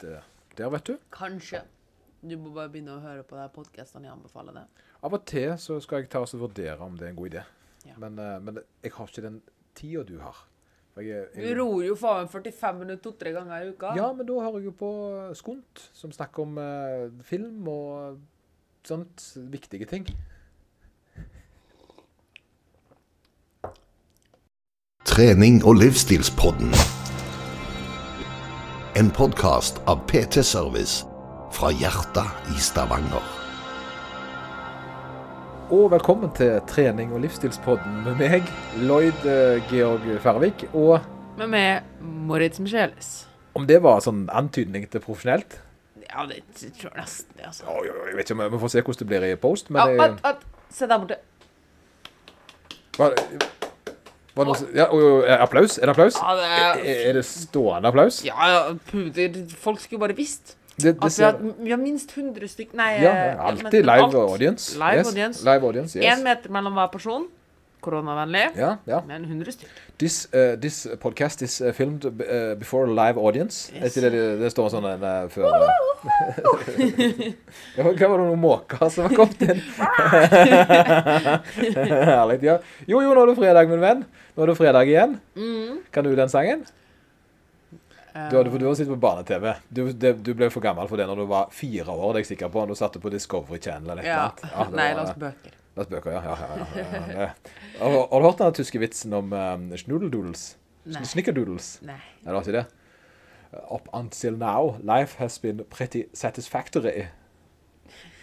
litt uh, der, vet du. Kanskje. Du må bare begynne å høre på podkastene jeg anbefaler det. Av og til så skal jeg ta og vurdere om det er en god idé. Ja. Men, uh, men jeg har ikke den tida du har. Jeg, jeg, Du ror jo faen 45 minutter to-tre ganger i uka. ja, men da hører jeg jo på Skunt, som snakker om uh, film og sånt viktige ting. Trening og livsstilspodden. En podkast av PT Service fra hjertet i Stavanger. Og velkommen til trening- og livsstilspodden med meg, Lloyd eh, Georg Færvik. Og Med meg, Moritz Michelis. om det var sånn antydning til profesjonelt Ja, det tror jeg nesten det, altså. Oi, Jeg vet ikke Vi får se hvordan det blir i post. Men Ja, vent, vent. Se der borte. Hva er det noe, ja, applaus? Er det applaus? Ja, det Er, er er det stående applaus? Ja, puder. Folk skulle bare visst Det, det at vi har, vi har minst 100 stykk Nei, ja, eh, alltid men live alt. audience. Live yes. audience. Live audience, yes. Én meter mellom hver person. Koronavennlig. Ja, ja. Men 100 stykker. This, uh, this podcast is uh, filmed uh, before a live audience. Yes. Det det, det står sånn uh, før Hva var det noen måker som var kommet inn? Herlig. Ja. Jo, jo, nå er det fredag, min venn. Nå er det fredag igjen. Mm. Kan du den sangen? Du har, du har sittet på barne-TV. Du, du ble for gammel for det når du var fire år, det er jeg sikker på. Når du satte på Discovery Channel eller et eller ja. annet. Ja, det Nei, var- bøker. Les bøker, ja. ja, ja, ja, ja, ja. Har, har du hørt den tyske vitsen om um, schnudeldoodles? Snickerdoodles? Nei. Nei, du har ikke det? Up until now, life has been pretty satisfactory.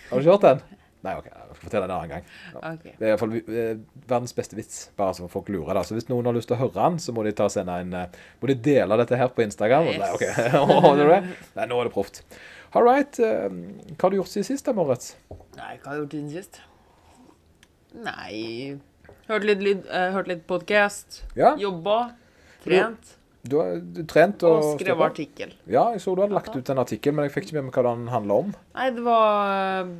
Har du ikke hørt den? Nei, ok, jeg skal fortelle den en annen gang. Ja. OK. Det er i hvert fall eh, verdens beste vits, bare så folk lurer da. Så hvis noen har lyst til å høre den, så må de ta og sende en, eh, må de dele dette her på Instagram. Yes. Nei, ok, Har du det? Nei, nå er det proft. All right, eh, hva har du gjort siden sist da, Moritz? Nei, hva har jeg gjort siden sist? Nei Hørt litt, lyd, eh, hørt litt podkast. Ja, Jobba. Trent. du har du trent og... Og stått skrevet på? artikkel. Ja, jeg så du hadde lagt ut en artikkel, men jeg fikk ikke med meg hva den handla om. Nei, det var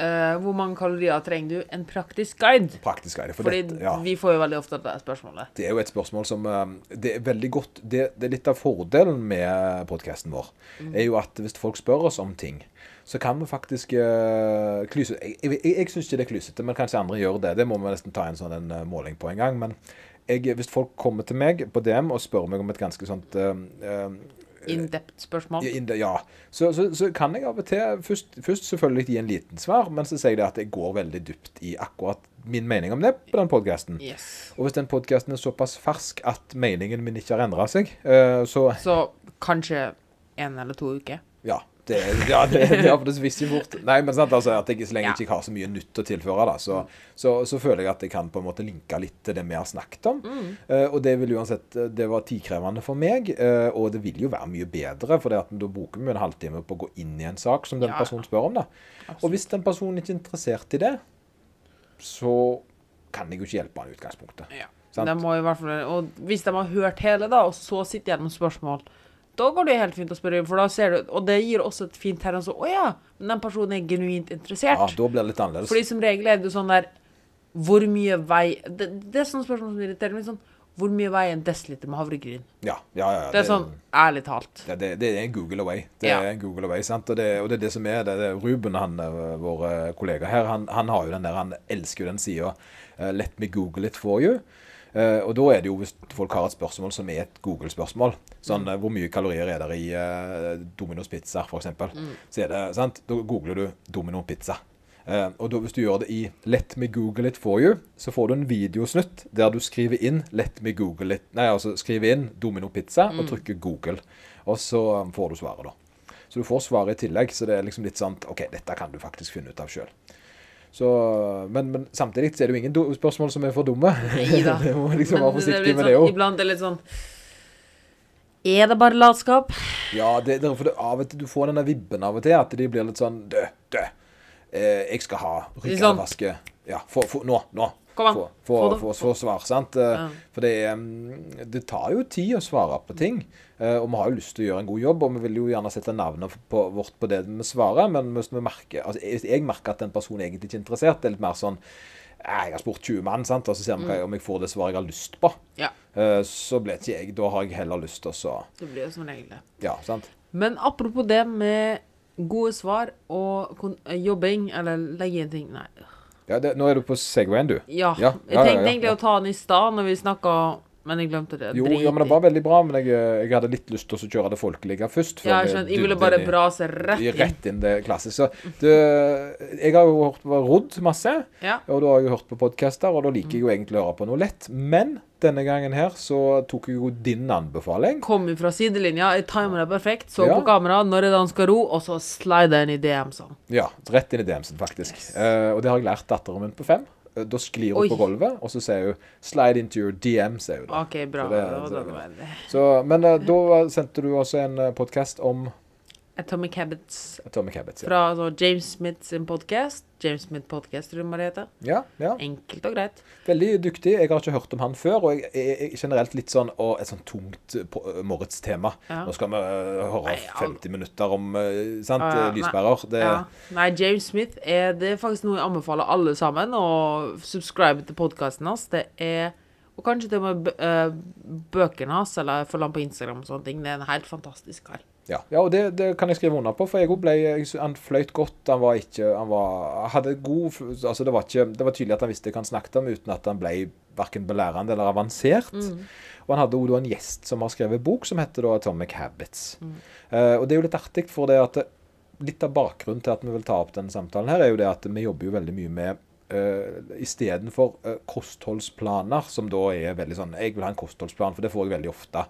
eh, Hvor mange kalorier trenger du? En praktisk guide. Praktisk guide. For Fordi dette, ja. vi får jo veldig ofte det spørsmålet. Det er jo et spørsmål som eh, Det er veldig godt Det, det er litt av fordelen med podkasten vår. er jo at hvis folk spør oss om ting, så kan vi faktisk uh, klyse Jeg, jeg, jeg, syns ikke det er klysete, men kanskje andre gjør det. Det må vi nesten ta en sånn en, eh, måling på en gang. Men jeg, hvis folk kommer til meg på DM og spør meg om et ganske sånt uh, In-depth spørsmål. ja, ja. Så, så, så kan jeg av og til først, først selvfølgelig gi en liten svar, men så sier jeg det at jeg går veldig dypt i akkurat min mening om det på den podkasten. Yes. Og hvis den podkasten er såpass fersk at meningen min ikke har endra seg, eh, så Så kanskje en eller to uker. ja. Det, ja, det, det, det visste jo fort. Nei, men sant, altså, at jeg, så lenge jeg ikke har så mye nytt å tilføre, da, så, så, så føler jeg at jeg kan på en måte linke litt til det vi har snakket om. Mm. Uh, og det vil uansett Det var tidkrevende for meg, uh, og det vil jo være mye bedre, for da bruker vi en halvtime på å gå inn i en sak som den Ja. personen spør om. da. Og hvis den personen ikke er interessert i det, så kan jeg jo ikke hjelpe han i utgangspunktet. Ja. Sant? De må i hvert fall, og hvis de har hørt hele, da, og så sitter igjen med spørsmål, da går det helt fint å spørre, for da ser du, og det gir også et fint tegn, så, å ja, men den personen er genuint interessert. Ja, da blir det litt annerledes. Fordi som regel er det sånn der, hvor mye vei, det, det er sånne spørsmål som irriterer meg, sånn, hvor mye veier en desiliter med havregryn? Ja, ja, ja. Det er sånn, ærlig talt. Ja, det, det er en Google away. Det Ja. er en Google away, sant? Og det, og det er det som er det. det er Ruben, han, eh, vår kollega her, han, han har jo den der, han elsker jo den sida eh, Let me google it for you. Eh, og da er det jo hvis folk har et spørsmål som er et Google-spørsmål. Sånn mm. hvor mye kalorier er det i uh, Domino's pizza, for eksempel. Så er det, sant? Da googler du Domino pizza. Uh, og da, hvis du gjør det i Let me google it for you, så får du en videosnutt der du skriver inn Let me google it Nei, altså skriver inn Domino pizza og trykker Google. Og så får du svaret, da. Så du får svaret i tillegg. Så det er liksom litt sånn OK, dette kan du faktisk finne ut av sjøl. Men, men samtidig så er det jo ingen spørsmål som er for dumme. Neida. du må liksom være Men forsiktig litt med det sånn, òg. Iblant er det litt sånn, er det bare latskap? Ja, det, det, for det, av og til du får denne vibben av og til, at de blir litt sånn Dø, dø. Eh, jeg skal ha sånn. ryggevaske. Ja, for, for, nå, nå. Kom an, Få, få, det. få, få svar, sant? Eh, Ja. For det, er, mm, det tar jo tid å svare på ting. eh, Og vi har jo lyst til å gjøre en god jobb, og vi vil jo gjerne sette navnet på, vårt på det vi svarer. Men hvis vi merker, altså, hvis jeg merker at den personen egentlig ikke er interessert, det er litt mer sånn «Eh, jeg har spurt 20 mann, sant? og så ser vi Mm. om jeg får det svaret jeg har lyst på. Ja, Eh, Så ble ikke jeg Da har jeg heller lyst til å så det blir jo som regel det. Ja, sant? Men apropos det med gode svar og eh, jobbing, eller legge inn ting Nei. Ja, det, nå er du på Segwayen, du. Ja. Ja, jeg tenkte egentlig å ta den i stad når vi snakka Men jeg glemte det. Jo, ja, men det var veldig bra, men jeg, eh, jeg hadde litt lyst til å kjøre det folkelige først. Ja, jeg skjønner. Jeg ville bare brase rett inn. Rett inn det klassiske. Jeg har jo hørt på rodd masse, Ja. og da har jeg jo hørt på podcaster, og da liker jeg jo egentlig å høre på noe lett. Men denne gangen her så tok jeg jo din anbefaling. Kom fra sidelinja, jeg timer det perfekt, så Ja. på kamera når er det han skal ro, og så slider jeg inn i DM-en. Ja, rett inn i DM-en, faktisk. Eh, og det har jeg lært datteren min på fem. Eh, Da sklir hun Oi. på gulvet, og så sier hun 'slide into your DM', sier hun da. OK, bra. Så det- så- det. Så, men eh, da sendte du også en podkast om Atomic Habits Atomic Habits. Ja, fra altså, James Smith sin podkast. James Smith Podcast, tror jeg det heter. ja, ja. Enkelt og greit. Veldig dyktig. Jeg har ikke hørt om han før, og jeg er generelt litt sånn å, et sånn tungt eh, Moritz-tema. Ja. Nå skal vi uh, høre Nei, al- 50 minutter om uh, sant, uh, ja, eh. Det, Ja. Nei, James Smith er det er faktisk noe jeg anbefaler alle sammen å subscribe til podkasten hans. Det er Og kanskje til og med bøkene hans, eller følge ham på Instagram og sånne ting. Det er en helt fantastisk kar. Ja, ja og det, det kan jeg skrive under på, for jeg ble, han fløyt godt. Han var ikke Han var, hadde god Altså, det var, ikke, det var tydelig at han visste hva han snakket om, uten at han ble verken belærende eller avansert. Og han hadde også en gjest som har skrevet bok, som heter da Atomic Habits. Eh, og det er jo litt artig, for det at litt av bakgrunnen til at vi vil ta opp denne samtalen her, er jo det at vi jobber jo veldig mye med uh, Istedenfor uh, kostholdsplaner, som da er veldig sånn Jeg vil ha en kostholdsplan, for det får jeg veldig ofte.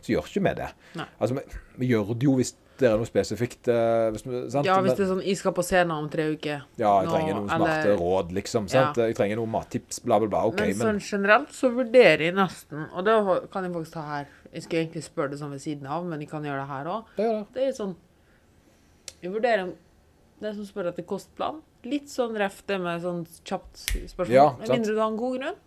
Så gjør ikke vi det. Nei. Altså, vi, vi gjør det jo hvis det er noe spesifikt. Uh, hvis? Ja, hvis det er sånn Jeg skal på scenen om tre uker. ja, jeg trenger noen smarte eller- råd, liksom. Sant? Jeg trenger noen mattips, bla, bla, bla. OK, men men, sånn generelt så vurderer jeg nesten Og det kan jeg faktisk ta her. Jeg skulle egentlig spørre det sånn ved siden av, men jeg kan gjøre det her òg. det det. Det er sånn Jeg vurderer det er som spør etter kostplan. Litt sånn ref det med sånn kjapt spørsmål. Ja, Med mindre du har en god grunn,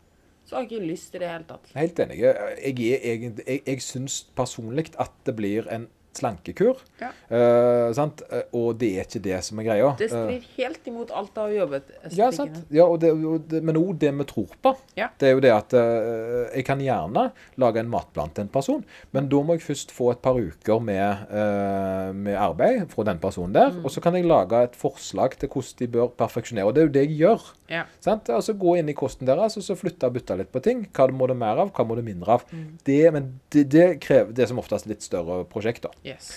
så har jeg ikke lyst til det i det hele tatt. Helt enig. Jeg, er egentlig, jeg, jeg syns personlig at det blir en slankekur. Ja. Uh, sant? Og det er ikke det som er greia. Det Eh, strir helt imot alt av jobbet. Ja, sant. Ja, og det, og det, men òg det vi tror på. Ja. Det er jo det at uh, jeg kan gjerne lage en matplan til en person, men da må jeg først få et par uker med, uh, med arbeid fra den personen der. Mm. Og så kan jeg lage et forslag til hvordan de bør perfeksjonere. Og det er jo det jeg gjør. Ja. Sant? Altså Gå inn i kosten deres og så flytte og bytte litt på ting. Hva må det mer av, hva må det mindre av. Mm. Det, men det, det krever det som oftest litt større prosjekt. da. Yes.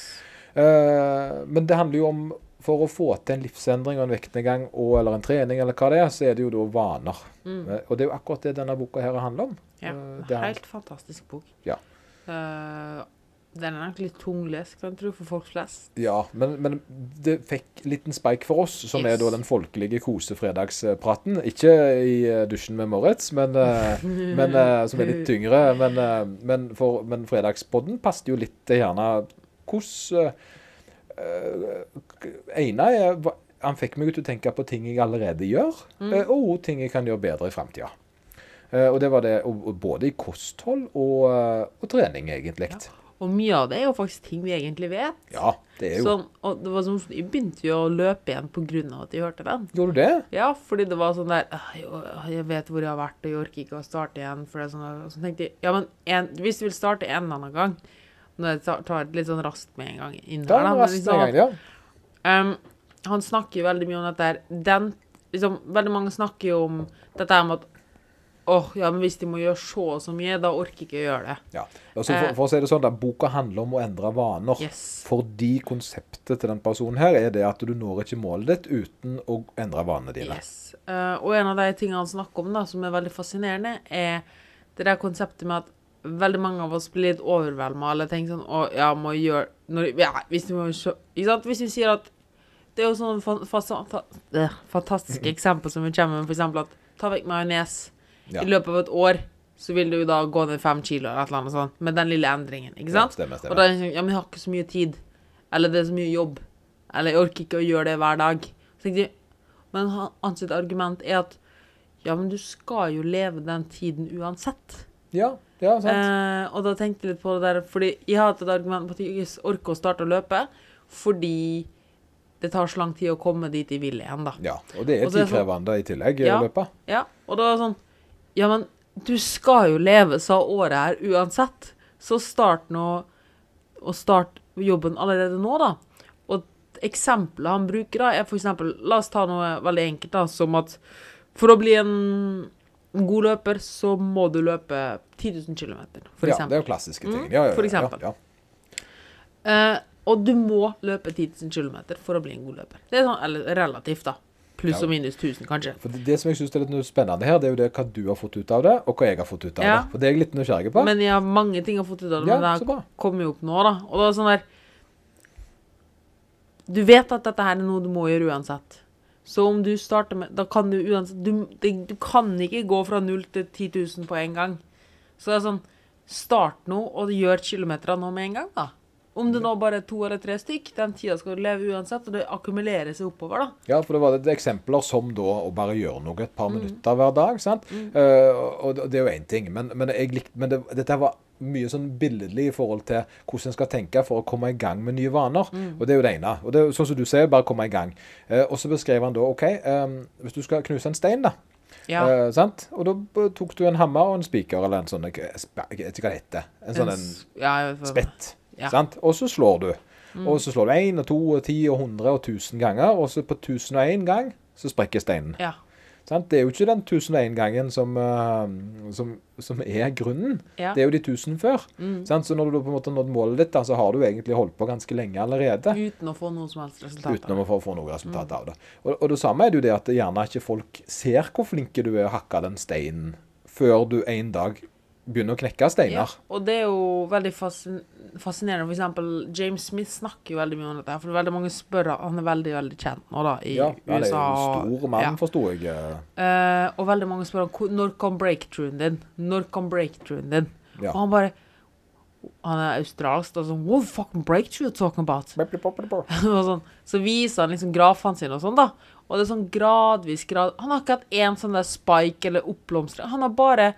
Uh, men det handler jo om for å få til en livsendring og en vektnedgang og, eller en trening, eller hva det er, så er det jo da vaner. Eh, og det er jo akkurat det denne boka her handler om. Mm. Ja. uh, det Helt fantastisk bok. Ja. Uh, den er nok litt tunglest, kan jeg tro, for folk flest. Ja, men, men det fikk liten speik for oss, som Yes. er da den folkelige kosefredagspraten. Ikke i dusjen med Moritz, men, men som er litt tyngre. Men, men, for, men fredagspodden passet jo litt til gjerne hvordan uh, ene er Han fikk meg til å tenke på ting jeg allerede gjør, mm. og ting jeg kan gjøre bedre i framtida. og det var det og, og både i kosthold og, eh, og trening, egentlig. Og mye av det er jo faktisk ting vi egentlig vet. Ja, det er jo Sånn, og det var sånn, Jeg begynte jo å løpe igjen av at jeg hørte den. Gjorde du det? Ja, fordi det var sånn der «Ah, Jeg vet hvor jeg har vært, og jeg orker ikke å starte igjen. For det er sånn, og så tenkte jeg ja, men en, hvis du vil starte en eller annen gang Nå tar jeg litt sånn raskt med en gang inn her, da, liksom en gang, ja. Um, han snakker jo veldig mye om dette. Den, liksom, veldig mange snakker jo om dette med at åh, ja, men hvis de må gjøre så og så mye, da orker jeg ikke å gjøre det. Ja. Altså, for, Eh. for å si det sånn, da, Boka handler om å endre vaner. Yes. Fordi konseptet til den personen her er det at du når ikke målet ditt uten å endre vanene dine. Yes. Uh, og en av de tingene han snakker om da, som er veldig fascinerende, er det der konseptet med at veldig mange av oss blir litt overvelda eller tenker sånn Å, ja, må gjøre når, ja, hvis, vi må, ikke sant? hvis vi sier at Det er jo sånn fa, fa, fa, øh, fantastiske eksempel som vi kommer med, eksempel at ta vekk majones. Ja. I løpet av et år så vil du jo da gå ned fem kilo eller et eller annet sånt, med den lille endringen, ikke Ja, stemmer, stemmer. Og da er det sånn, ja, men jeg har ikke så mye tid. Eller det er så mye jobb. Eller jeg orker ikke å gjøre det hver dag. Jeg, men hans argument er at ja, men du skal jo leve den tiden uansett. Ja, ja. Eh, og da tenkte jeg litt på det der, fordi jeg har hatt et argument på at jeg ikke orker å starte å løpe, fordi det tar så lang tid å komme dit jeg vil igjen, da. ja. Og det er sånn- tidkrevende i tillegg, Ja. å løpe. Ja, og da er sånn Ja, men du skal jo leve, sa året her, uansett. Så start nå Og start jobben allerede nå, da. Og eksempelet han bruker, da, er for eksempel La oss ta noe veldig enkelt, da, som at for å bli en god løper, så må du løpe 10 000 km, for ja, det er jo klassiske ting. Mm, Ja, ja, for eksempel. Ja, Eh, og du må løpe 10 000 km for å bli en god løper. Det er sånn, eller relativt, da. Pluss og minus 1000, kanskje. For det, det som jeg synes er litt spennende her, det er jo det hva du har fått ut av det, og hva jeg har fått ut av Ja. det. For det er jeg litt nysgjerrig på. Men jeg har mange ting jeg har fått ut av det, men det kommer jo opp nå, da. Og det er sånn der Du vet at dette her er noe du må gjøre uansett. Så om du starter med Da kan du uansett Du, du kan ikke gå fra null til 10 000 på en gang. Så det er sånn Start nå, og gjør kilometerne nå med en gang, da. Om det nå bare er to eller tre stykk, den tida skal du leve uansett, og det akkumulerer seg oppover, da. Ja, for det var det eksempler som da å bare gjøre noe et Mm. par minutter hver dag. sant? Eh, og det er jo én ting, men, men, likte, men det, dette var mye sånn billedlig i forhold til hvordan en skal tenke for å komme i gang med nye vaner. Mm. Og det er jo det ene. Og det er sånn som du sier, bare komme i gang. Uh, og så beskrev han da OK, um, hvis du skal knuse en stein, da. Ja. Uh, sant? Og da tok du en hammer og en spiker, eller en sånn Jeg vet ikke hva det heter. En sånn en ja, spett. Ja. Mm. Sant? Og så slår du. Og så slår du én og to og ti og hundre og tusen ganger, og så på tusen og én gang så sprekker steinen. Ja. Sant? Det er jo ikke den tusen og én gangen som, eh, som, som er grunnen. Ja. Mm. Det er jo de tusen før. Sant? Så når du på en måte nådd målet ditt, da, så har du egentlig holdt på ganske lenge allerede. Uten å få noe som helst resultat. Uten å få, få noe resultat av det. Og, og det samme er det jo det at gjerne ikke folk ser hvor flinke du er å hakke den steinen, før du en dag begynner å knekke Ja, steiner. og det er jo veldig fascin fascinerende. For eksempel James Smith snakker jo veldig mye om dette. For veldig mange spør Han er veldig veldig kjent nå, da, i Ja, han er jo USA. en stor mann, ja. forsto jeg. eh. Eh, og veldig mange spør om når kom breakthroughen din. Når kom breakthroughen din? Ja. Og han bare Han er australsk. Og sånn What fucking breakthrough you talking about? sånn, så viser han liksom grafene sine og sånn, da. Og det er sånn gradvis grad Han har ikke hatt én sånn der spike eller oppblomstring. Han har bare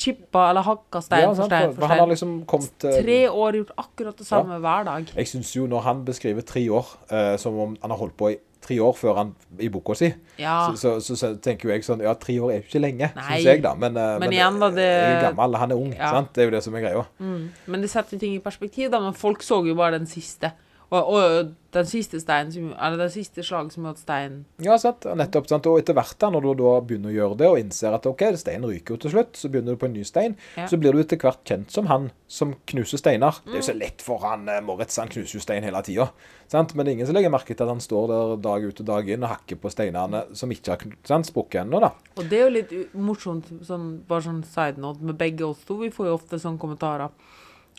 chippa eller hakka stein Ja, for stein for, for han har liksom kommet eh, Tre år gjort akkurat det samme hver dag. Jeg syns jo når han beskriver tre år uh, som om han har holdt på i tre år før han i boka si, Ja. så, så, så, tenker jo jeg sånn Ja, tre år er jo ikke lenge, Nei. syns jeg, da. Men, uh, Men igjen da, det- Jeg er gammel, han er ung. Ja. sant? Det er jo det som er greia. Mm. Men det setter ting i perspektiv, da. Men folk så jo bare den siste. Og, og den siste steinen som Eller det siste slaget som gjorde at steinen Ja, sant? nettopp. sant? Og etter hvert, da, når du da begynner å gjøre det, og innser at OK, steinen ryker jo til slutt, så begynner du på en ny stein, Ja. så blir du etter hvert kjent som han som knuser steiner. Det er jo så lett for han eh, Moritz, han knuser jo stein hele tida. Men det er ingen som legger merke til at han står der dag ut og dag inn og hakker på steinene som ikke har sant, sprukket ennå, da. Og det er jo litt morsomt, sånn, bare sånn side note med begge oss to. Vi får jo ofte sånne kommentarer.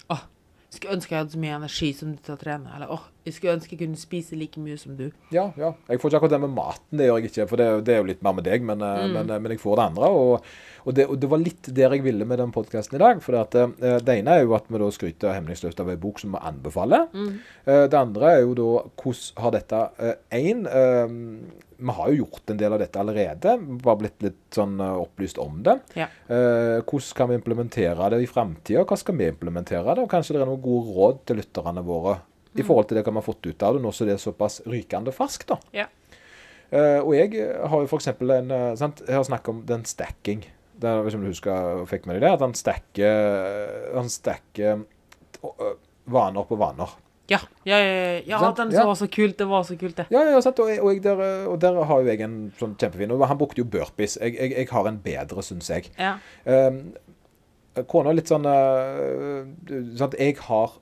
Åh, skulle ønske jeg hadde så mye energi som du til å trene. Eller åh, jeg skulle ønske jeg kunne spise like mye som du. Ja, ja. Jeg får ikke akkurat det med maten, det gjør jeg ikke. For det, det er jo litt mer med deg, men, eh, Mm. men, eh, men jeg får det andre. Og, og, det, og det var litt der jeg ville med den podkasten i dag. For det, at, eh, det ene er jo at vi da skryter hemningsløst av ei bok som vi anbefaler. Mm. Det andre er jo da hvordan har dette Én, vi har jo gjort en del av dette allerede. Bare blitt litt sånn opplyst om det. Ja. Eh, hvordan kan vi implementere det i framtida? Hva skal vi implementere det? Og kanskje det er noen gode råd til lytterne våre i forhold til det hva vi har fått ut av det, nå som det er såpass rykende ferskt. Ja. Uh, og jeg har jo f.eks. en eh, sant? Jeg har snakket om den stacking. Der, er, hvis du husker, fikk med deg det, at han stacker, han stacker eh, vaner på vaner. Ja, ja, ja, ja, den Ja. var så kult. Det var så kult, det. Ja, ja, sant? Og, jeg, og, jeg der, og der har jo jeg en sånn kjempefin og Han brukte jo burpees. Jeg, jeg, jeg har en bedre, syns jeg. Ja. Um, Kona er litt sånn uh, sånn at Jeg har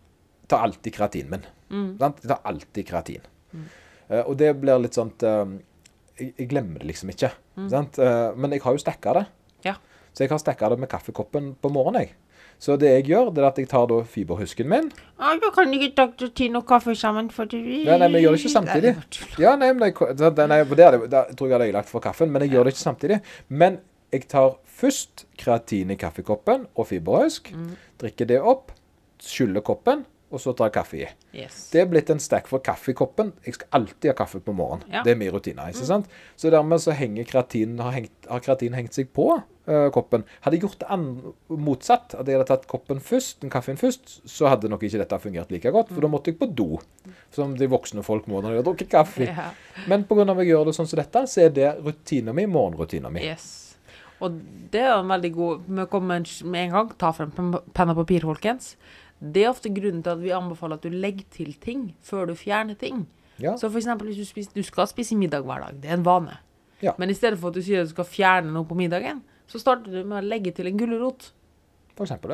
tar alltid kreatinen min. Mm. Sant? Jeg tar alltid kreatin. Uh, og det blir litt sånn um, jeg, jeg glemmer det liksom ikke. Sant? Uh, men jeg har jo stekka det. Ja. Så jeg har stekka det med kaffekoppen på morgenen. jeg. Så det jeg gjør, det er at jeg tar da fiberhusken min Ah, da kan ikke dr. Tine og kaffe sammen, for det Nei, nei, men jeg gjør det ikke samtidig. Ja, nei, men jeg, det, nei, det, det, det tror jeg jeg hadde ødelagt for kaffen, men jeg gjør det ikke samtidig. Men jeg tar først kreatin i kaffekoppen og fiberhusk, drikker det opp, skyller koppen, og så tar jeg kaffe i. Yes. Det er blitt en stack for kaffekoppen. Jeg skal alltid ha kaffe på morgenen. Ja. Det er min rutine. ikke sant? Så dermed så henger kreatin, har, hengt, har kreatin hengt seg på uh, koppen. Hadde jeg gjort det motsatt, at jeg hadde tatt koppen først, den kaffen først, så hadde nok ikke dette fungert like godt, for da måtte jeg på do. Som de voksne folk må når de har drukket kaffe. Ja. Men pga. at jeg gjør det sånn som dette, så er det rutina mi, morgenrutina mi. Yes. Og det er en veldig god Vi kommer med en gang. Ta frem pen penn og papir, folkens. Det er ofte grunnen til at vi anbefaler at du legger til ting før du fjerner ting. Ja. Så eksempel hvis du, spiser, du skal spise middag hver dag. Det er en vane. Ja. Men i stedet for at du sier at du skal fjerne noe på middagen, så starter du med å legge til en gulrot. For eksempel.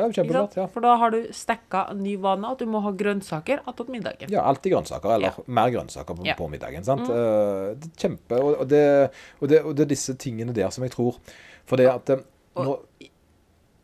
Ja. For da har du stekka en ny vane at du må ha grønnsaker attåt middagen. Ja, alltid grønnsaker, eller Ja. mer grønnsaker på, Ja. på middagen. sant? Eh, det er kjempe, og, og, det, og, det, og det er disse tingene der som jeg tror For det at eh, nå, fikk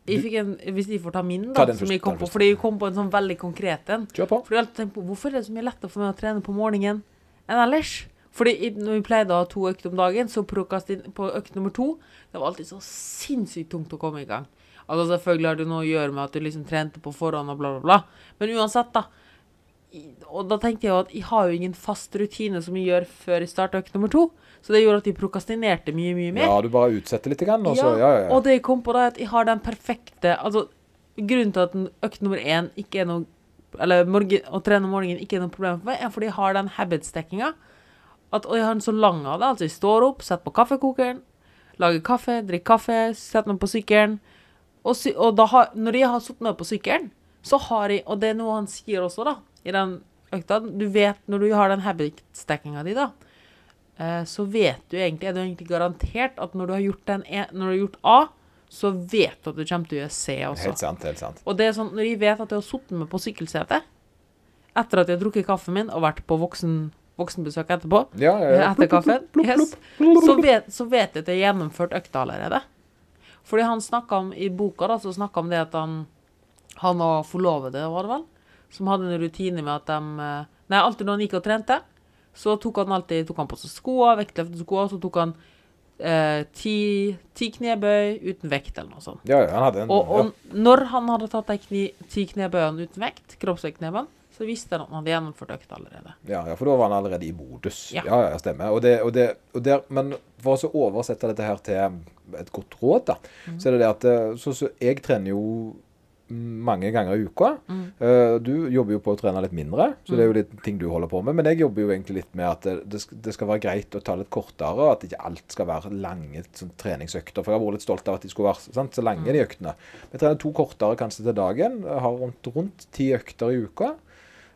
en, hvis de får ta min, da, ta som jeg kom på, fordi jeg kom på en sånn veldig konkret en. Fordi jeg alltid på hvorfor er det så mye lettere for meg å trene på morgenen enn ellers? Fordi når vi pleide å ha to økter om dagen, så på økt nummer to Det var alltid så sinnssykt tungt å komme i gang. Altså Selvfølgelig har det noe å gjøre med at du liksom trente på forhånd og bla, bla, bla. Men uansett, da. Og da tenkte jeg jo at jeg har jo ingen fast rutine som jeg gjør før jeg starter økt nummer to. Så det gjorde at jeg prokastinerte mye, mye mer. Ja, du bare utsetter litt, grann, og så Ja, ja, ja. Og det jeg kom på da, er at jeg har den perfekte Altså, grunnen til at økt nummer én ikke er noe Eller morgen, å trene om morgenen ikke er noe problem for meg, er fordi jeg har den habit-stekkinga. Og jeg har den så lang av det. Altså, jeg står opp, setter på kaffekokeren, lager kaffe, drikker kaffe, setter meg på sykkelen. Og, sy og har, når jeg har sittet meg på sykkelen, så har jeg Og det er noe han sier også, da, i den økta. Du vet, når du har den habit-stekkinga di, da, så vet du egentlig, er du egentlig garantert at når du har gjort, den, e- når du har gjort A, så vet du at du kommer til å gjøre C også. Helt sant. helt sant. Og det er sånn, når jeg vet at jeg har sittet meg på sykkelsetet, etter at jeg har drukket kaffen min og vært på voksen, voksenbesøk etterpå, Ja, ja, ja. etter kaffen, yes, så, vet, så vet jeg at jeg har gjennomført økta allerede. Fordi han snakket om, i boka da, så snakket om det at han, han og forlovede, var det vel, som hadde en rutine med at de, eh, nei, alltid når han gikk og trente, så tok han alltid, tok han på seg skoene, vektløfteskoene, så tok han eh, ti, ti knebøy uten vekt eller noe sånt. ja, ja, han hadde en Og, og når han hadde tatt de kni, ti knebøyene uten vekt, kroppsvektknebene, så visste han at han hadde gjennomført økta allerede. ja, ja, for da var han allerede i modus. Ja, Ja. ja, stemmer. Og det, og det, og der, men for å oversette dette her til et godt råd, da, så er det det at eh, så, så Jeg trener jo mange ganger i uka. Eh, du jobber jo på å trene litt mindre, så det er jo litt ting du holder på med. Men jeg jobber jo egentlig litt med at det, det, skal, være greit å ta litt kortere, at ikke alt skal være lange sånn, treningsøkter. For jeg har vært litt stolt av at de skulle være sant, så lange, de øktene. Jeg trener to kortere kanskje til dagen. Har rundt, rundt ti økter i uka.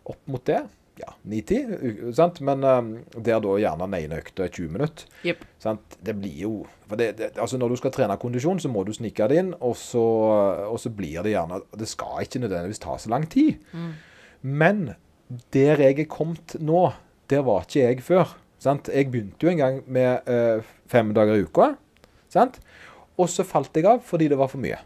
Opp mot det. Ja, 9-10, sant? Men um, der da gjerne den ene økta er 20 minutter. Yep. Sant? Det blir jo for det, det, altså Når du skal trene kondisjon, så må du snike det inn, og så, og så blir det gjerne Det skal ikke nødvendigvis ta så lang tid. Men der jeg er kommet nå, der var ikke jeg før. Sant? Jeg begynte jo en gang med eh, fem dager i uka. Sant? Og så falt jeg av fordi det var for mye.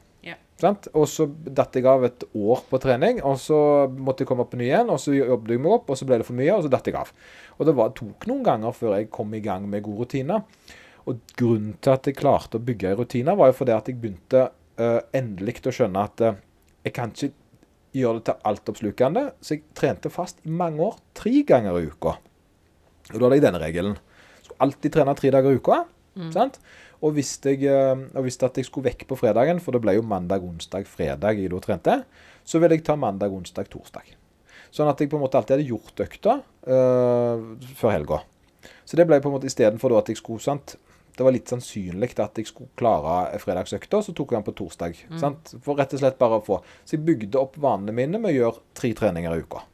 Og så datt jeg av et år på trening, og så måtte jeg komme på ny igjen. Og så jobbet jeg meg opp, og så ble det for mye, og så datt jeg av. Og det var, tok noen ganger før jeg kom i gang med gode rutiner. Og grunnen til at jeg klarte å bygge en rutine, var jo fordi at jeg begynte uh, endelig å skjønne at uh, jeg kan ikke gjøre det til altoppslukende. Så jeg trente fast i mange år, tre ganger i uka. Og da hadde jeg denne regelen. Skulle alltid trene tre dager i uka. Sant? Og hvis jeg, eh, og hvis at jeg skulle vekk på fredagen, for det ble jo mandag, onsdag, fredag jeg da trente, så ville jeg ta mandag, onsdag, torsdag. Sånn at jeg på en måte alltid hadde gjort økta øh, før helga. Så det ble på en måte istedenfor at jeg skulle sant? Det var litt sannsynlig at jeg skulle klare fredagsøkta, så tok jeg den på torsdag. Sant? For rett og slett bare å få Så jeg bygde opp vanene mine med å gjøre tre treninger i uka.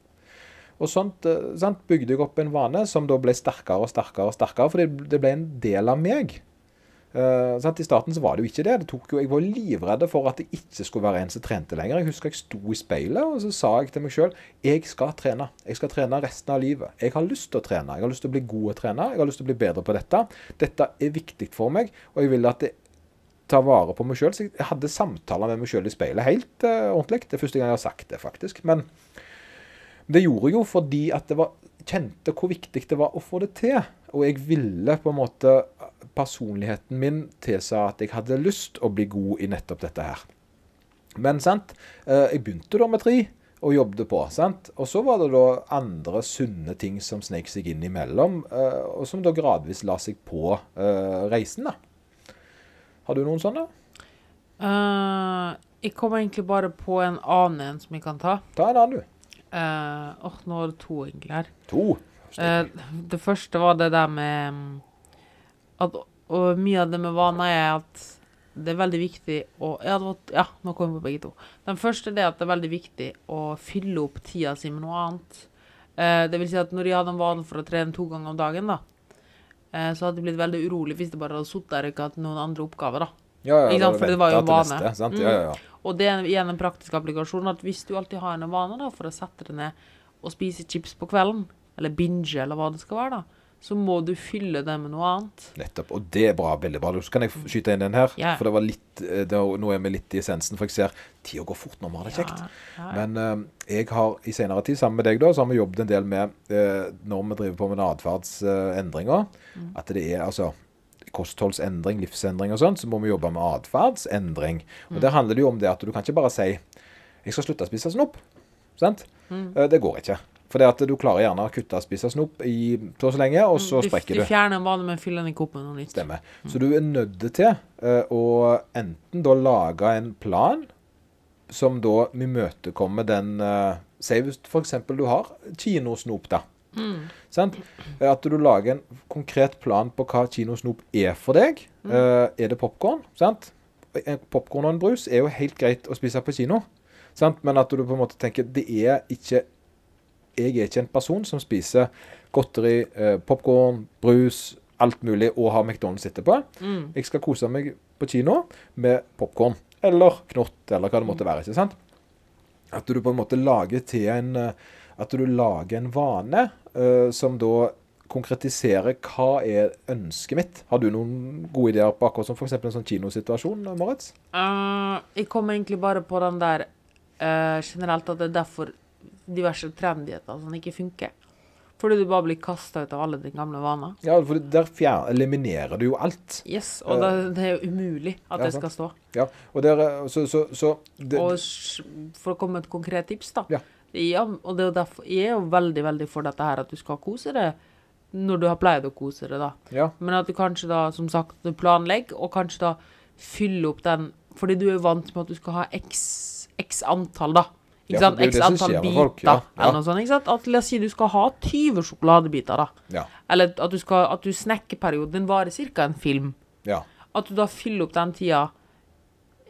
Og sånt eh, sant, bygde jeg opp en vane som da ble sterkere og sterkere, og sterkere, fordi det ble en del av meg. Uh? I starten så var det jo ikke det. det jo, jeg var livredd for at jeg ikke skulle være en som trente lenger. Jeg husker jeg sto i speilet og så sa jeg til meg sjøl jeg skal trene. Jeg skal trene resten av livet. Jeg har lyst til å trene. Jeg har lyst til å bli god å trene. Jeg har lyst til å bli bedre på dette. Dette er viktig for meg, og jeg vil at det tar vare på meg sjøl. Så jeg hadde samtaler med meg sjøl i speilet helt uh, ordentlig. Det er første gang jeg har sagt det, faktisk. Men det gjorde jeg jo fordi at jeg kjente hvor viktig det var å få det til. Og jeg ville på en måte Personligheten min tilsa at jeg hadde lyst å bli god i nettopp dette her. Men sant, eh, jeg begynte da med tre og jobbet på. sant? Og så var det da andre sunne ting som snek seg inn imellom, eh, og som da gradvis la seg på eh, reisen. da. Har du noen sånne? Uh, jeg kom egentlig bare på en annen en som jeg kan ta. Ta en annen, du. Eh, Åh, nå er det to her. To. Uh, det første var det der med mm, at Og mye av det med vaner er at det er veldig viktig å Ja, var, ja nå kommer vi på begge to. Den første det er at det er veldig viktig å fylle opp tida si med noe annet. Eh, det vil si at når jeg hadde en vane for å trene to ganger om dagen, da, eh, så hadde jeg blitt veldig urolig hvis det bare hadde sittet der og ikke hatt noen andre oppgaver, da. Ja, ja, sant, for det var jo vane. neste, sant? Mm. Ja, ja, ja. Og det er igjen en praktisk applikasjon at hvis du alltid har en vane da, for å sette deg ned og spise chips på kvelden, eller binge, eller hva det skal være, da, så må du fylle det med noe annet. Nettopp. Og det er bra, veldig bra. Så kan jeg skyte inn den her. Ja. For det var litt eh, det, var- Nå er vi litt i essensen, for jeg ser tida går fort når vi har det kjekt. Ja, ja. Men uh, jeg har i senere tid, sammen med deg, da, så har vi jobbet en del med uh, når vi driver på med atferdsendringer. Mm. At det er altså kostholdsendring, livsendring og sånn, så må vi jobbe med atferdsendring. Og Mm. der handler det jo om det at du kan ikke bare si 'jeg skal slutte å spise snop'. Sant? Mm. Eh, Det går ikke. For det at du klarer gjerne å kutte å spise snop i så så lenge, og så du, sprekker du du. fjerner en vane, men fyller den ikke opp med noe nytt. Stemmer. Så du er nødt til eh, å enten da lage en plan som da imøtekommer den uh, Si hvis f.eks. du har kinosnop, da. Mm. Sant? Eh, At du lager en konkret plan på hva kinosnop er for deg. Mm. Uh, er det popkorn? Sant? Popkorn og en brus er jo helt greit å spise på kino. Sant? Men at du på en måte tenker det er ikke Jeg er ikke en person som spiser godteri, uh, popkorn, brus, alt mulig og har McDonald's etterpå. Mm. Jeg skal kose meg på kino med popkorn eller knott eller hva det måtte være. ikke sant? At du på en måte lager til en eh, At du lager en vane uh, som da konkretiserer hva er ønsket mitt. Har du noen gode ideer på akkurat som f.eks. en sånn kinosituasjon, Moritz? Uh, jeg kom egentlig bare på den der uh, generelt at det er derfor diverse trendigheter sånn ikke funker. Fordi du bare blir kasta ut av alle dine gamle vaner. Ja, for der fjer, eliminerer du jo alt. Yes, og det, det er jo umulig at Ja, det skal stå. Ja, og der, eh, så, så, så det, Og for å komme med et konkret tips, da. Ja. Ja, og det er derfor jeg er jo veldig, veldig for dette her, at du skal kose deg når du har pleid å kose deg, da. ja, Men at du kanskje da, som sagt, planlegger, og kanskje da fyller opp den Fordi du er vant med at du skal ha x, x antall, da. Ikke Ja, sant? X antall biter, ja, eller noe sånt. ikke sant? At, la oss si du skal ha 20 sjokoladebiter, da. ja, Eller at du skal, at du snekkerperioden din varer ca. en film. ja. At du da fyller opp den tida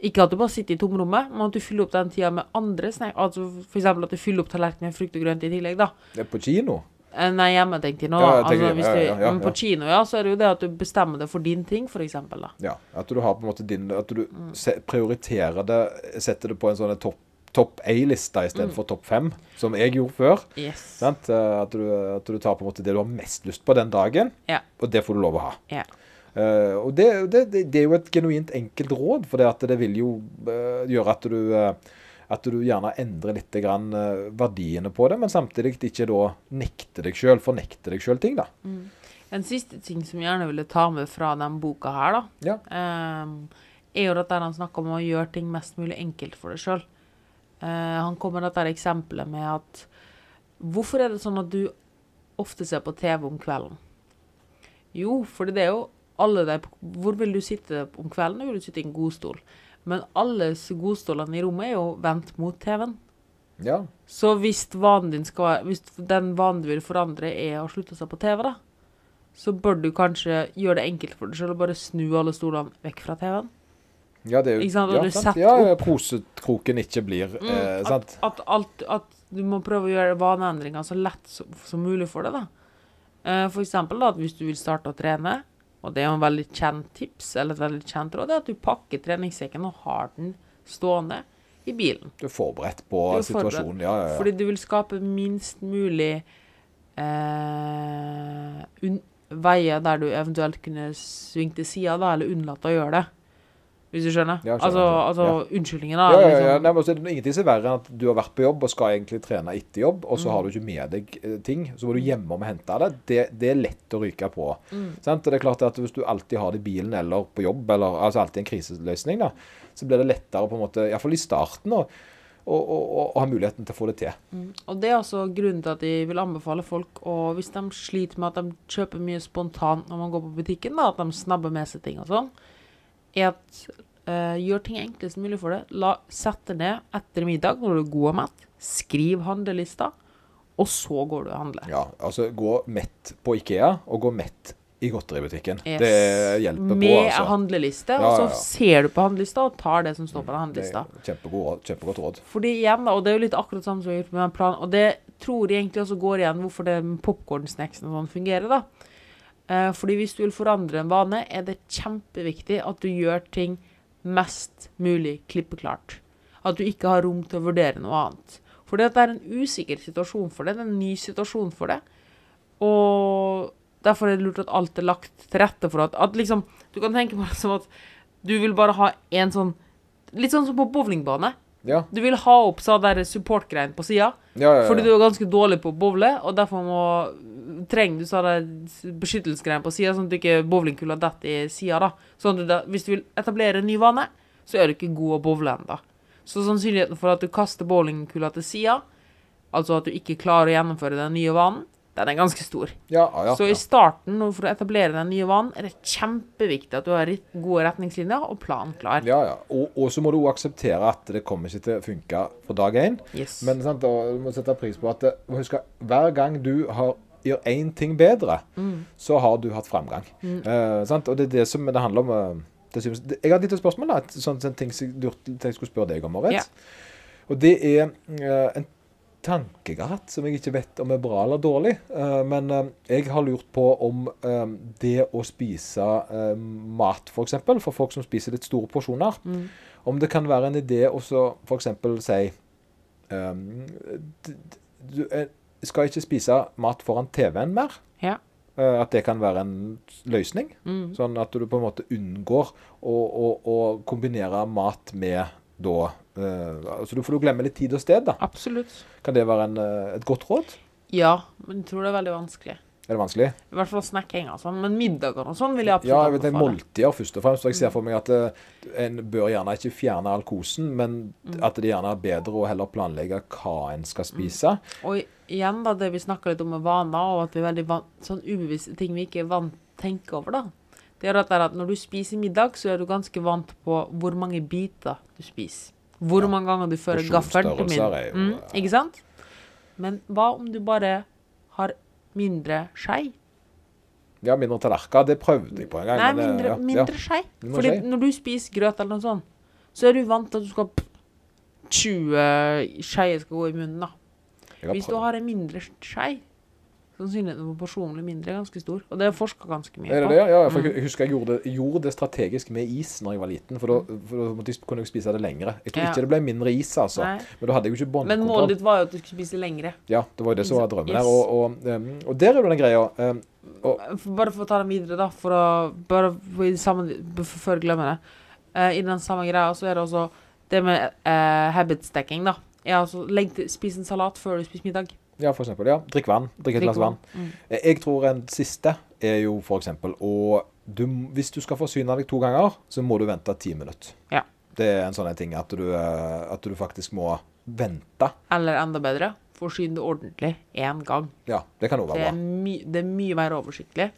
Ikke at du bare sitter i tomrommet, men at du fyller opp den tida med andre snacks. Altså for eksempel at du fyller opp tallerkenen med frukt og grønt i tillegg, da. Det er på kino. Eh, Nei, hjemme tenkte jeg nå. Ja, jeg tenker- altså, du, ja, ja, men på kino, ja, så er det jo det at du bestemmer det for din ting, da. Ja, At du har på en måte din At du Mm. prioriterer det, setter det på en sånn topp topp A-lista Mm. istedenfor for topp fem, som jeg gjorde før. Yes. Eh, At, du, at du tar på en måte det du har mest lyst på den dagen, Ja. og det får du lov å ha. Ja. Eh, og det, det, det, er jo et genuint enkelt råd, for det, at det vil jo uh, gjøre at du uh, at du gjerne endrer litt grann, verdiene på det, men samtidig ikke da nekte deg sjøl, fornekte deg sjøl ting, da. En siste ting som jeg gjerne ville ta med fra den boka her, da, Ja. ehm, er jo at han snakker om å gjøre ting mest mulig enkelt for deg sjøl. han kommer med dette eksempelet med at Hvorfor er det sånn at du ofte ser på TV om kvelden? Jo, for det er jo alle de Hvor vil du sitte om kvelden? Du vil sitte i en godstol. Men alle godstolene i rommet er jo vendt mot TV-en. ja. Så hvis vanen din skal Hvis den vanen du vil forandre, er å slutte seg på TV, da, så bør du kanskje gjøre det enkelt for deg selv og bare snu alle stolene vekk fra TV-en. Ja, det er jo Ikke sant? Ja, du sant? ja, kosekroken ikke blir eh, at, sant? at, alt, at du må prøve å gjøre vaneendringer så lett som, som mulig for deg. da. Eh, for eksempel da, at hvis du vil starte å trene, og det er jo en veldig kjent tips, eller et veldig kjent råd, er at du pakker treningssekken og har den stående i bilen. Du er forberedt på er situasjonen. Ja, ja, ja. Fordi du vil skape minst mulig eh, veier der du eventuelt kunne svingt til sida, da, eller unnlatt å gjøre det. Hvis du skjønner? Ja, skjønner. altså, altså unnskyldningen, da. ja, ja, ja. liksom. Nei, men så er det ingenting som er verre enn at du har vært på jobb og skal egentlig trene etter jobb, og Mm. så har du ikke med deg eh, ting. Så må du hjemme og hente det. Det, det er lett å ryke på. Mm. Sant? Og det er klart at Hvis du alltid har det i bilen eller på jobb, eller altså alltid en kriseløsning, da, så blir det lettere på en måte, iallfall i starten, å- å ha muligheten til å få det til. Mm. Og det er altså grunnen til at de vil anbefale folk å Hvis de sliter med at de kjøper mye spontant når man går på butikken, da, at de snabber med seg ting og sånn, er at eh, gjør ting enklest mulig for deg. La, Sett deg ned etter middag når du er god og mett. Skriv handlelista, og så går du og handler. Ja, altså Gå mett på Ikea, og gå mett i godteributikken. Yes. Det hjelper på, Med altså. handleliste, Ja, og så ser du på handlelista og tar det som står på den handlelista. kjempegod, råd- kjempegodt råd. Fordi igjen da, og det er jo litt akkurat samme som vi har gjort med den planen, og det tror jeg egentlig også går igjen hvorfor det med popcorn-snacksen og sånn fungerer da. Uh, fordi hvis du vil forandre en vane, er det kjempeviktig at du gjør ting mest mulig klippeklart. At du ikke har rom til å vurdere noe annet. At det er en usikker situasjon for det, det er en ny situasjon for det. Og derfor er det lurt at alt er lagt til rette for at, at liksom, du kan tenke på det som at du vil bare ha en sånn, litt sånn som på bowlingbane. Ja, Du vil ha opp så der support-greien på sida, ja, ja. fordi du er ganske dårlig på å bowle, og derfor må, trenger du så der beskyttelsesgreien på sida, sånn at du ikke bowlingkula detter i sida, da. Sånn at da, hvis du vil etablere en ny vane, så er du ikke god å bowle ennå. Så sannsynligheten for at du kaster bowlingkula til sida, altså at du ikke klarer å gjennomføre den nye vanen, den er ganske stor. ja, ja, Så i starten, for å etablere den nye vanen, er det kjempeviktig at du har gode retningslinjer og planen klar. Ja, ja. Og, og så må du også akseptere at det kommer ikke til å funke fra dag én. Yes. Men sant, du må sette pris på at husk, hver gang du har, gjør én ting bedre, Mm. så har du hatt framgang. Eh, sant? Og det er det som det handler om. Det synes. Jeg har et lite spørsmål. da, sånt, en ting jeg jeg skulle spørre deg om, Marit. Ja. Og det er eh, en tanke jeg har hatt, som jeg ikke vet om er bra eller dårlig. Eh, men eh, jeg har lurt på om eh, det å spise mat, f.eks., for, eksempel, for folk som spiser litt store porsjoner, Mm. om det kan være en idé å f.eks. si d- Du skal ikke spise mat foran TV-en mer. Ja. At det kan være en løsning. Mm. Sånn at du på en måte unngår å, å, å kombinere mat med da eh, så du får du glemme litt tid og sted, da. Absolutt. Kan det være en, eh, et godt råd? Ja, men jeg tror det er veldig vanskelig. Er det vanskelig? I hvert fall snacking og sånn. Men middager og sånn vil jeg absolutt Ja, jeg vet det anbefale. måltider først og fremst. så jeg ser for meg at eh, en bør gjerne ikke fjerne all kosen, men Mm. at det gjerne er bedre å heller planlegge hva en skal spise. Og igjen da, det vi snakker litt om med vaner, og at vi er veldig vant, sånn ubevisste ting vi ikke er vant til å tenke over da. Det er at, det er at når du spiser middag, så er du ganske vant på hvor mange biter du spiser. Hvor Ja. mange ganger du fører gaffelen til jo, Mm, ikke sant? Men hva om du bare har mindre skei? Ja, mindre tallerkener. Det prøvde jeg på en gang. Nei, men, eh, mindre, ja, mindre skei. Fordi skei. når du spiser grøt eller noe sånt, så er du vant til at du skal 20 skeier skal gå i munnen, da. Hvis du har en mindre skei, sannsynligheten for personlig mindre er ganske stor. Og det er forska ganske mye Er det på. Ja, for jeg husker jeg gjorde det, gjorde det strategisk med is når jeg var liten. For da, for da kunne jeg spise det lengre. Jeg tror Ja. ikke det ble mindre is, altså. Nei. Men da hadde jeg jo ikke Men målet ditt var jo at du skulle spise lengre. Ja, det var jo det som var drømmen her. Og, og, um, og der er jo den greia. Um, For- Bare for å ta den videre, da, for å bare for i samme, for- før jeg glemmer det. Uh, I den samme greia så er det også det med uh, habit stacking, da. Ja, altså, legg spis en salat før du spiser middag. Ja, for eksempel. Ja, drikk vann. Drikk et glass vann. Mm. Jeg jeg tror en siste er jo for eksempel å du, Hvis du skal forsyne deg to ganger, så må du vente ti minutter. Ja. Det er en sånn ting at du, eh, at du faktisk må vente. Eller enda bedre, forsyn det ordentlig én gang. Ja, det kan Det være er, bra. my, det er mye mer oversiktlig.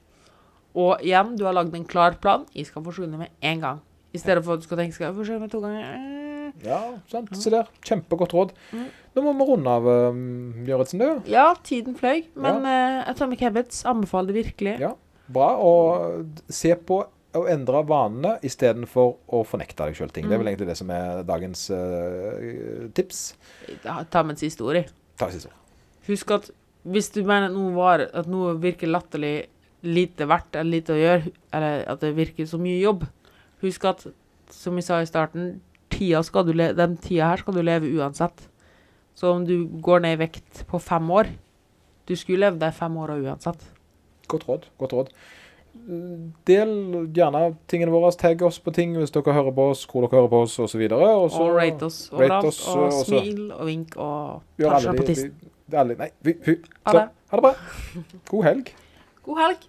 Og igjen, du har lagd en klar plan. Jeg skal forsyne med én gang. I stedet for at du skal tenke skal jeg forsyne meg to ganger. Eh. Ja, sant. Se der. Kjempegodt råd. Mm. Nå må vi runde av, um, Gjøritzen, du. Ja, tiden fløy, men eh, Atomic Habits anbefaler det virkelig. Ja. Bra. Og se på å endre vanene istedenfor å fornekte deg sjøl ting. Det er vel egentlig det som er dagens uh, tips. Ta- Ta med en siste ord i. Ta siste ord. Husk at hvis du mener at noe, var, at noe virker latterlig lite verdt eller lite å gjøre, eller at det virker så mye jobb, husk at, som vi sa i starten, tida skal du den tida her skal du leve uansett. Så om du går ned i vekt på fem år, du skulle levd der fem år uansett. Godt råd. godt råd. Del gjerne tingene våre. Tagg oss på ting hvis dere hører på oss, hvor dere hører på oss, osv. Og, så Og rate oss overalt, oss, og og smil og vink og ta seg på tissen. Nei, vi, vi, ha det bra. God helg. God helg!